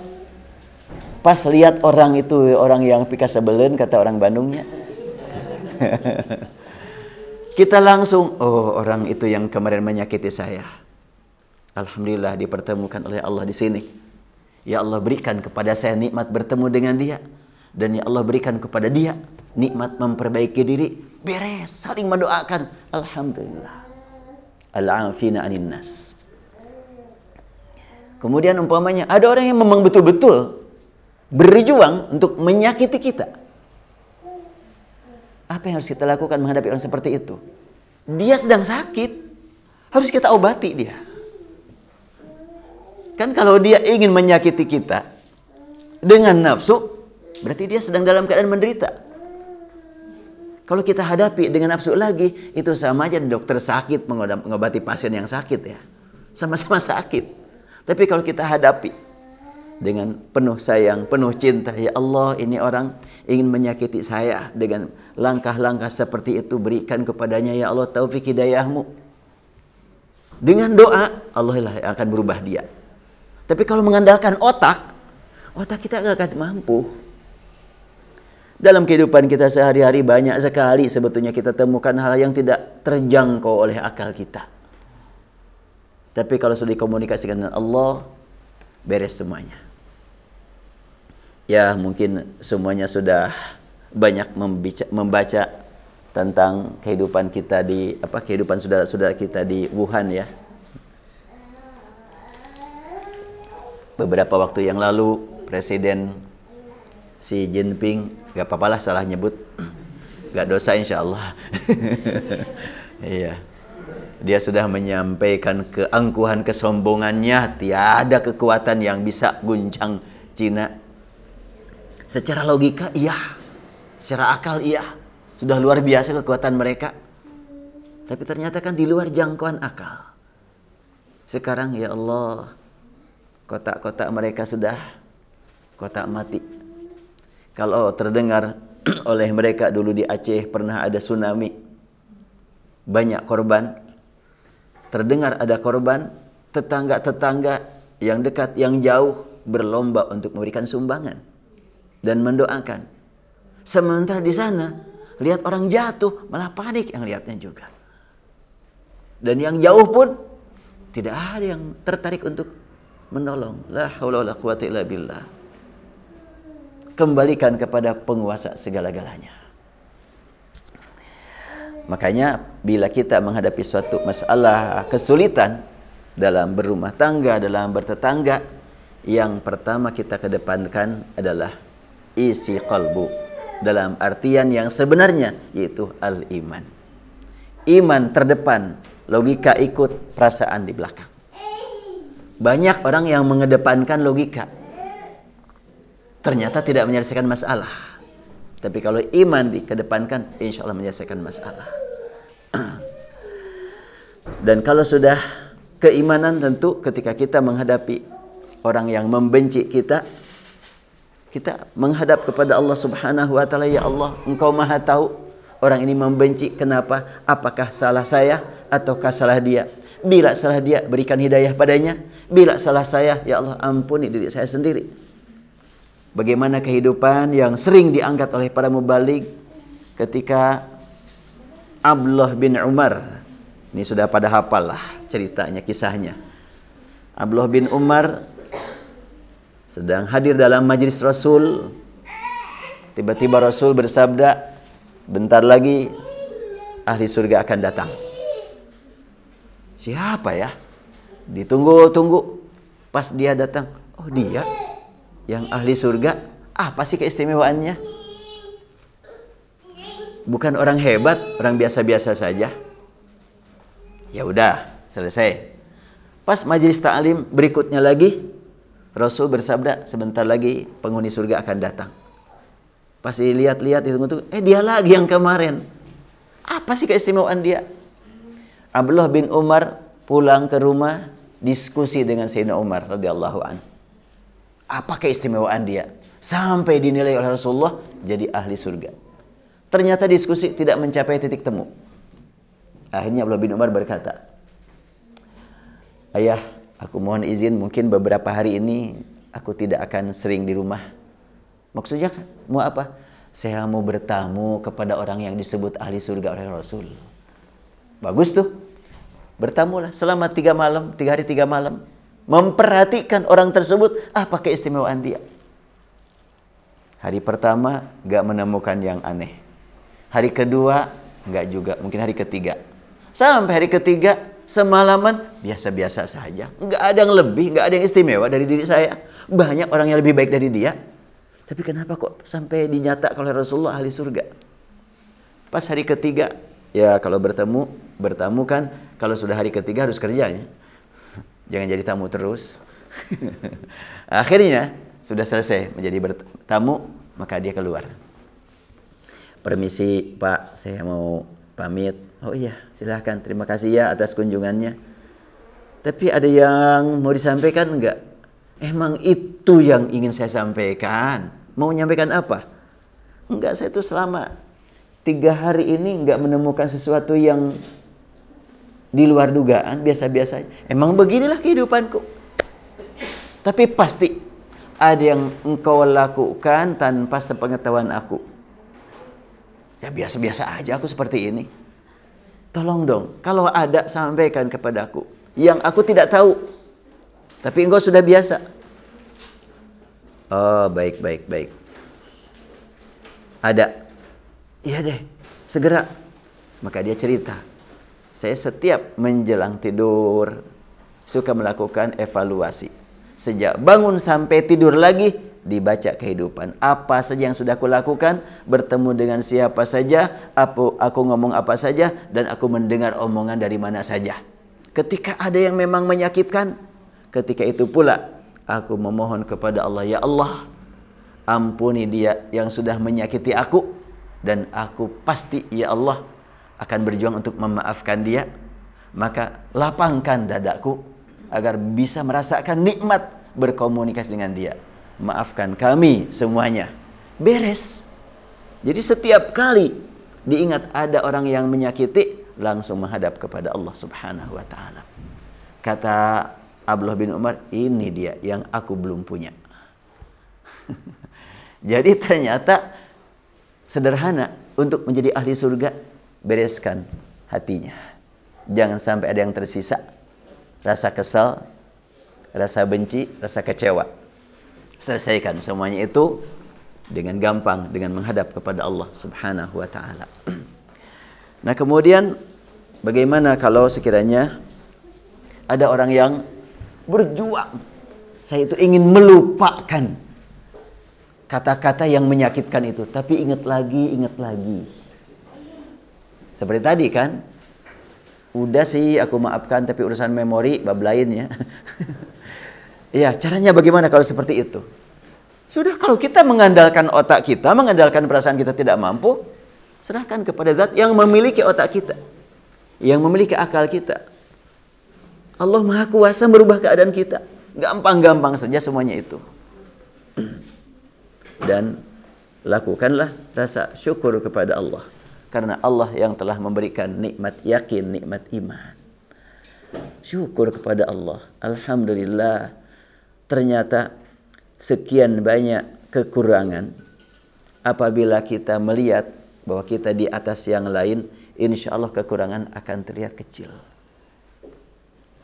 pas lihat orang itu orang yang pika sebelen kata orang Bandungnya. kita langsung, oh orang itu yang kemarin menyakiti saya Alhamdulillah dipertemukan oleh Allah di sini. Ya Allah berikan kepada saya nikmat bertemu dengan dia. Dan ya Allah berikan kepada dia nikmat memperbaiki diri. Beres, saling mendoakan. Alhamdulillah. Al-afina anin nas. Kemudian umpamanya ada orang yang memang betul-betul berjuang untuk menyakiti kita. Apa yang harus kita lakukan menghadapi orang seperti itu? Dia sedang sakit, harus kita obati dia. Kan kalau dia ingin menyakiti kita dengan nafsu, berarti dia sedang dalam keadaan menderita. Kalau kita hadapi dengan nafsu lagi, itu sama aja dokter sakit mengobati pasien yang sakit ya. Sama-sama sakit. Tapi kalau kita hadapi dengan penuh sayang, penuh cinta, ya Allah ini orang ingin menyakiti saya dengan langkah-langkah seperti itu berikan kepadanya ya Allah taufik hidayahmu. Dengan doa Allah lah yang akan berubah dia. Tapi kalau mengandalkan otak, otak kita nggak akan mampu. Dalam kehidupan kita sehari-hari banyak sekali sebetulnya kita temukan hal yang tidak terjangkau oleh akal kita. Tapi kalau sudah dikomunikasikan dengan Allah, beres semuanya. Ya mungkin semuanya sudah banyak membaca, membaca tentang kehidupan kita di apa kehidupan saudara-saudara kita di Wuhan ya beberapa waktu yang lalu Presiden Xi Jinping gak apa-apalah salah nyebut. Gak dosa insya Allah iya. Dia sudah menyampaikan keangkuhan kesombongannya. Tiada kekuatan yang bisa guncang Cina. Secara logika iya. Secara akal iya. Sudah luar biasa kekuatan mereka. Tapi ternyata kan di luar jangkauan akal. Sekarang ya Allah kotak-kotak mereka sudah kotak mati. Kalau terdengar oleh mereka dulu di Aceh pernah ada tsunami, banyak korban. Terdengar ada korban, tetangga-tetangga yang dekat, yang jauh berlomba untuk memberikan sumbangan dan mendoakan. Sementara di sana lihat orang jatuh malah panik yang lihatnya juga. Dan yang jauh pun tidak ada yang tertarik untuk menolong. La haula wala quwata illa billah. Kembalikan kepada penguasa segala-galanya. Makanya bila kita menghadapi suatu masalah kesulitan dalam berumah tangga, dalam bertetangga, yang pertama kita kedepankan adalah isi kalbu dalam artian yang sebenarnya yaitu al-iman. Iman terdepan, logika ikut, perasaan di belakang. Banyak orang yang mengedepankan logika. Ternyata tidak menyelesaikan masalah. Tapi kalau iman dikedepankan, insya Allah menyelesaikan masalah. Dan kalau sudah keimanan tentu ketika kita menghadapi orang yang membenci kita, kita menghadap kepada Allah Subhanahu wa taala, ya Allah, Engkau Maha tahu orang ini membenci kenapa? Apakah salah saya ataukah salah dia? Bila salah dia, berikan hidayah padanya. Bila salah saya, ya Allah ampuni diri saya sendiri. Bagaimana kehidupan yang sering diangkat oleh para mubalik ketika Abdullah bin Umar. Ini sudah pada hafal lah ceritanya, kisahnya. Abdullah bin Umar sedang hadir dalam majlis Rasul. Tiba-tiba Rasul bersabda, bentar lagi ahli surga akan datang. Siapa ya? Ditunggu-tunggu. Pas dia datang, oh dia yang ahli surga. Apa sih keistimewaannya? Bukan orang hebat, orang biasa-biasa saja. Ya udah, selesai. Pas majelis ta'lim berikutnya lagi, Rasul bersabda, sebentar lagi penghuni surga akan datang. Pas dilihat-lihat itu, eh dia lagi yang kemarin. Apa sih keistimewaan dia? Abdullah bin Umar pulang ke rumah diskusi dengan Sayyidina Umar radhiyallahu an. Apa keistimewaan dia? Sampai dinilai oleh Rasulullah jadi ahli surga. Ternyata diskusi tidak mencapai titik temu. Akhirnya Abdullah bin Umar berkata, Ayah, aku mohon izin mungkin beberapa hari ini aku tidak akan sering di rumah. Maksudnya mau apa? Saya mau bertamu kepada orang yang disebut ahli surga oleh Rasul. Bagus tuh. Bertamulah selama tiga malam, tiga hari tiga malam. Memperhatikan orang tersebut, apa keistimewaan dia. Hari pertama gak menemukan yang aneh. Hari kedua gak juga, mungkin hari ketiga. Sampai hari ketiga semalaman biasa-biasa saja. Nggak ada yang lebih, nggak ada yang istimewa dari diri saya. Banyak orang yang lebih baik dari dia. Tapi kenapa kok sampai dinyatakan oleh Rasulullah ahli surga? Pas hari ketiga, ya kalau bertemu, bertamu kan kalau sudah hari ketiga harus kerjanya. Jangan jadi tamu terus. Akhirnya sudah selesai menjadi bertamu, maka dia keluar. Permisi Pak, saya mau pamit. Oh iya, silahkan. Terima kasih ya atas kunjungannya. Tapi ada yang mau disampaikan enggak? Emang itu yang ingin saya sampaikan. Mau menyampaikan apa? Enggak, saya itu selama tiga hari ini enggak menemukan sesuatu yang di luar dugaan, biasa-biasa. Emang beginilah kehidupanku. Tapi pasti ada yang engkau lakukan tanpa sepengetahuan aku. Ya biasa-biasa aja aku seperti ini. Tolong dong, kalau ada sampaikan kepadaku yang aku tidak tahu. Tapi engkau sudah biasa. Oh, baik, baik, baik. Ada. Iya deh, segera. Maka dia cerita. Saya setiap menjelang tidur suka melakukan evaluasi. Sejak bangun sampai tidur lagi dibaca kehidupan. Apa saja yang sudah aku lakukan, bertemu dengan siapa saja, aku, aku ngomong apa saja, dan aku mendengar omongan dari mana saja. Ketika ada yang memang menyakitkan, ketika itu pula aku memohon kepada Allah, Ya Allah, ampuni dia yang sudah menyakiti aku, dan aku pasti, Ya Allah, akan berjuang untuk memaafkan dia. Maka lapangkan dadaku agar bisa merasakan nikmat berkomunikasi dengan dia maafkan kami semuanya. Beres. Jadi setiap kali diingat ada orang yang menyakiti, langsung menghadap kepada Allah Subhanahu wa taala. Kata Abdullah bin Umar, ini dia yang aku belum punya. Jadi ternyata sederhana untuk menjadi ahli surga, bereskan hatinya. Jangan sampai ada yang tersisa rasa kesal, rasa benci, rasa kecewa selesaikan semuanya itu dengan gampang dengan menghadap kepada Allah Subhanahu wa taala. Nah, kemudian bagaimana kalau sekiranya ada orang yang berjuang saya itu ingin melupakan kata-kata yang menyakitkan itu, tapi ingat lagi, ingat lagi. Seperti tadi kan, udah sih aku maafkan tapi urusan memori bab lainnya. Ya, caranya bagaimana kalau seperti itu? Sudah kalau kita mengandalkan otak kita, mengandalkan perasaan kita tidak mampu, serahkan kepada zat yang memiliki otak kita. Yang memiliki akal kita. Allah Maha Kuasa merubah keadaan kita. Gampang-gampang saja semuanya itu. Dan lakukanlah rasa syukur kepada Allah. Karena Allah yang telah memberikan nikmat yakin, nikmat iman. syukur kepada Allah. Alhamdulillah. Ternyata sekian banyak kekurangan apabila kita melihat bahwa kita di atas yang lain, insya Allah kekurangan akan terlihat kecil.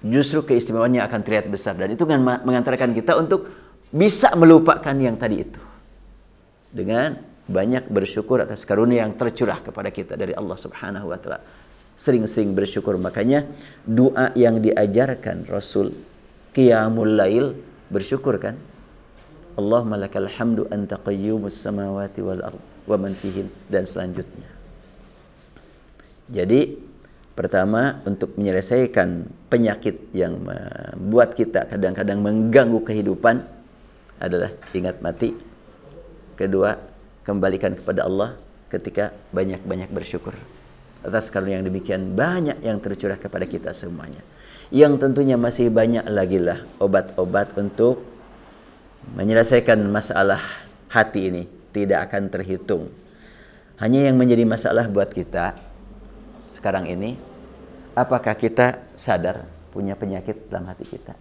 Justru keistimewaannya akan terlihat besar dan itu mengantarkan kita untuk bisa melupakan yang tadi itu dengan banyak bersyukur atas karunia yang tercurah kepada kita dari Allah Subhanahu wa taala. Sering-sering bersyukur makanya doa yang diajarkan Rasul qiyamul lail bersyukur kan? Allahumma lakal hamdu anta qayyumus samawati wal ard wa man fihin dan selanjutnya. Jadi pertama untuk menyelesaikan penyakit yang membuat kita kadang-kadang mengganggu kehidupan adalah ingat mati. Kedua, kembalikan kepada Allah ketika banyak-banyak bersyukur atas karunia yang demikian banyak yang tercurah kepada kita semuanya. Yang tentunya masih banyak lagi lah obat-obat untuk menyelesaikan masalah hati ini tidak akan terhitung. Hanya yang menjadi masalah buat kita sekarang ini, apakah kita sadar punya penyakit dalam hati kita?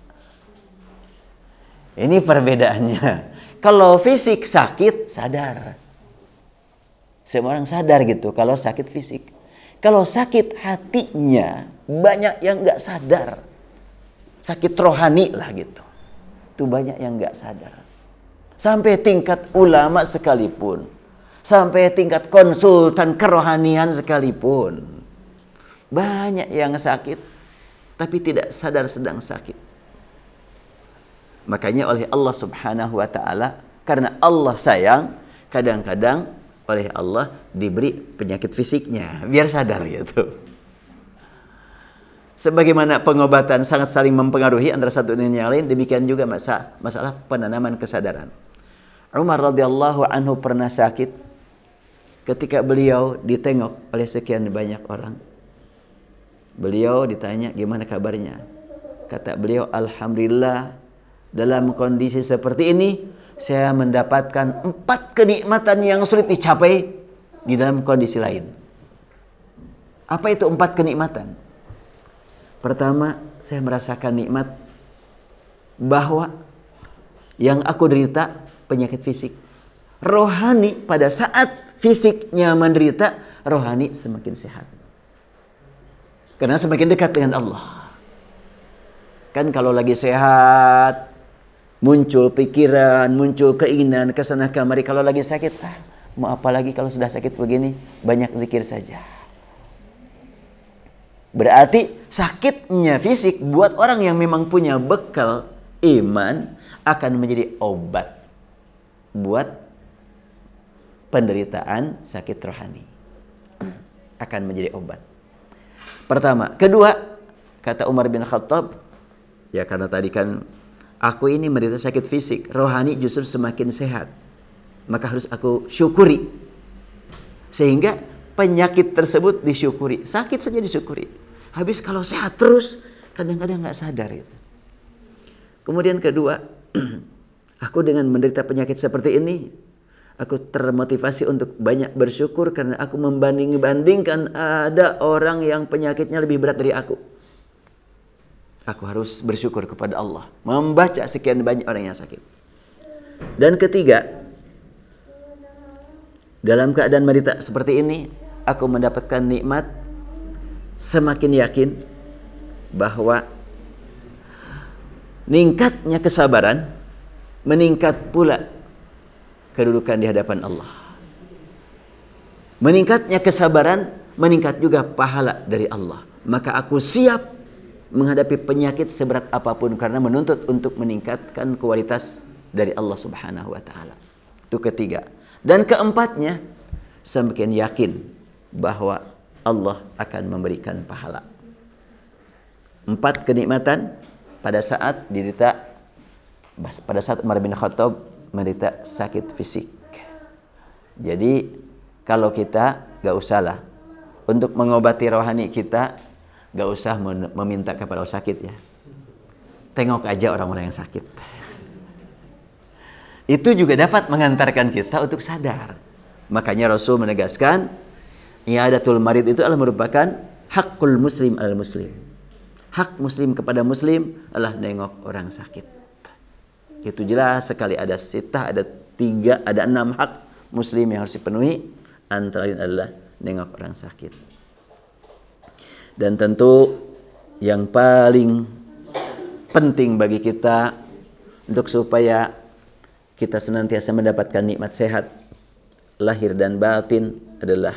Ini perbedaannya. Kalau fisik sakit, sadar. Semua orang sadar gitu kalau sakit fisik. Kalau sakit hatinya, banyak yang nggak sadar. Sakit rohani lah gitu. Itu banyak yang nggak sadar. Sampai tingkat ulama sekalipun. Sampai tingkat konsultan kerohanian sekalipun. Banyak yang sakit. Tapi tidak sadar sedang sakit. Makanya oleh Allah subhanahu wa ta'ala. Karena Allah sayang. Kadang-kadang oleh Allah diberi penyakit fisiknya. Biar sadar gitu. Sebagaimana pengobatan sangat saling mempengaruhi antara satu dengan yang lain, demikian juga masalah, masalah penanaman kesadaran. Umar radhiyallahu anhu pernah sakit ketika beliau ditengok oleh sekian banyak orang. Beliau ditanya gimana kabarnya. Kata beliau, Alhamdulillah dalam kondisi seperti ini saya mendapatkan empat kenikmatan yang sulit dicapai di dalam kondisi lain. Apa itu empat kenikmatan? Pertama, saya merasakan nikmat bahwa yang aku derita penyakit fisik. Rohani pada saat fisiknya menderita, rohani semakin sehat. Karena semakin dekat dengan Allah. Kan kalau lagi sehat, muncul pikiran, muncul keinginan ke sana kemari. Kalau lagi sakit, ah, mau apa lagi kalau sudah sakit begini, banyak zikir saja. Berarti sakitnya fisik buat orang yang memang punya bekal iman akan menjadi obat buat penderitaan sakit rohani. Akan menjadi obat. Pertama, kedua, kata Umar bin Khattab, ya karena tadi kan aku ini menderita sakit fisik, rohani justru semakin sehat. Maka harus aku syukuri. Sehingga penyakit tersebut disyukuri. Sakit saja disyukuri. Habis kalau sehat terus, kadang-kadang nggak sadar itu. Kemudian kedua, aku dengan menderita penyakit seperti ini, aku termotivasi untuk banyak bersyukur karena aku membanding-bandingkan ada orang yang penyakitnya lebih berat dari aku. Aku harus bersyukur kepada Allah, membaca sekian banyak orang yang sakit. Dan ketiga, dalam keadaan menderita seperti ini, aku mendapatkan nikmat semakin yakin bahwa meningkatnya kesabaran meningkat pula kedudukan di hadapan Allah. Meningkatnya kesabaran meningkat juga pahala dari Allah. Maka aku siap menghadapi penyakit seberat apa pun karena menuntut untuk meningkatkan kualitas dari Allah Subhanahu wa taala. Itu ketiga. Dan keempatnya semakin yakin bahwa Allah akan memberikan pahala. Empat kenikmatan pada saat diderita pada saat Umar bin Khattab menderita sakit fisik. Jadi kalau kita gak usahlah untuk mengobati rohani kita gak usah meminta kepada orang sakit ya. Tengok aja orang-orang yang sakit. Itu juga dapat mengantarkan kita untuk sadar. Makanya Rasul menegaskan I'adatul marid itu adalah merupakan hakul muslim al muslim. hak muslim kepada muslim adalah nengok orang sakit. Itu jelas sekali ada sitah, ada tiga, ada enam hak muslim yang harus dipenuhi. Antara lain adalah nengok orang sakit. Dan tentu yang paling penting bagi kita untuk supaya kita senantiasa mendapatkan nikmat sehat lahir dan batin adalah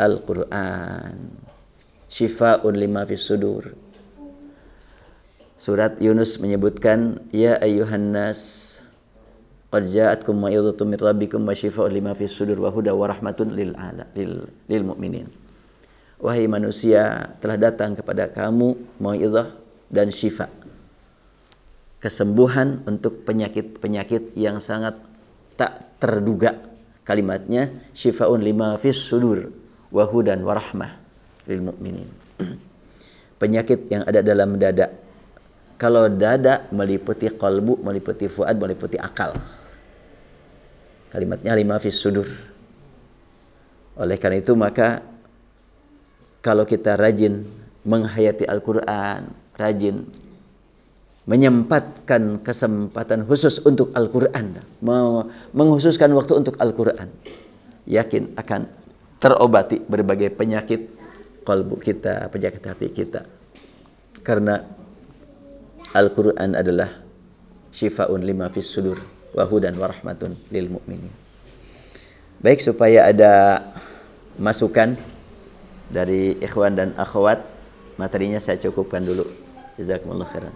Al-Quran. Shifa'un lima fis sudur. Surat Yunus menyebutkan Ya ayuhan nas Qad ja'atkum ma'idhatum min rabbikum wa shifa'un lima fis sudur wa huda wa rahmatun lil, ala, lil, lil mu'minin Wahai manusia telah datang kepada kamu mau'izah dan syifa kesembuhan untuk penyakit-penyakit yang sangat tak terduga kalimatnya syifaun lima fis sudur wahudan warahmah lil mu'minin. Penyakit yang ada dalam dada. Kalau dada meliputi kalbu, meliputi fuad, meliputi akal. Kalimatnya lima fis sudur. Oleh karena itu maka kalau kita rajin menghayati Al-Quran, rajin menyempatkan kesempatan khusus untuk Al-Quran, menghususkan waktu untuk Al-Quran, yakin akan terobati berbagai penyakit kalbu kita, penyakit hati kita. Karena Al-Quran adalah syifaun lima fis sudur wahudan warahmatun lil mu'minin. Baik supaya ada masukan dari ikhwan dan akhwat materinya saya cukupkan dulu. Jazakumullah khairan.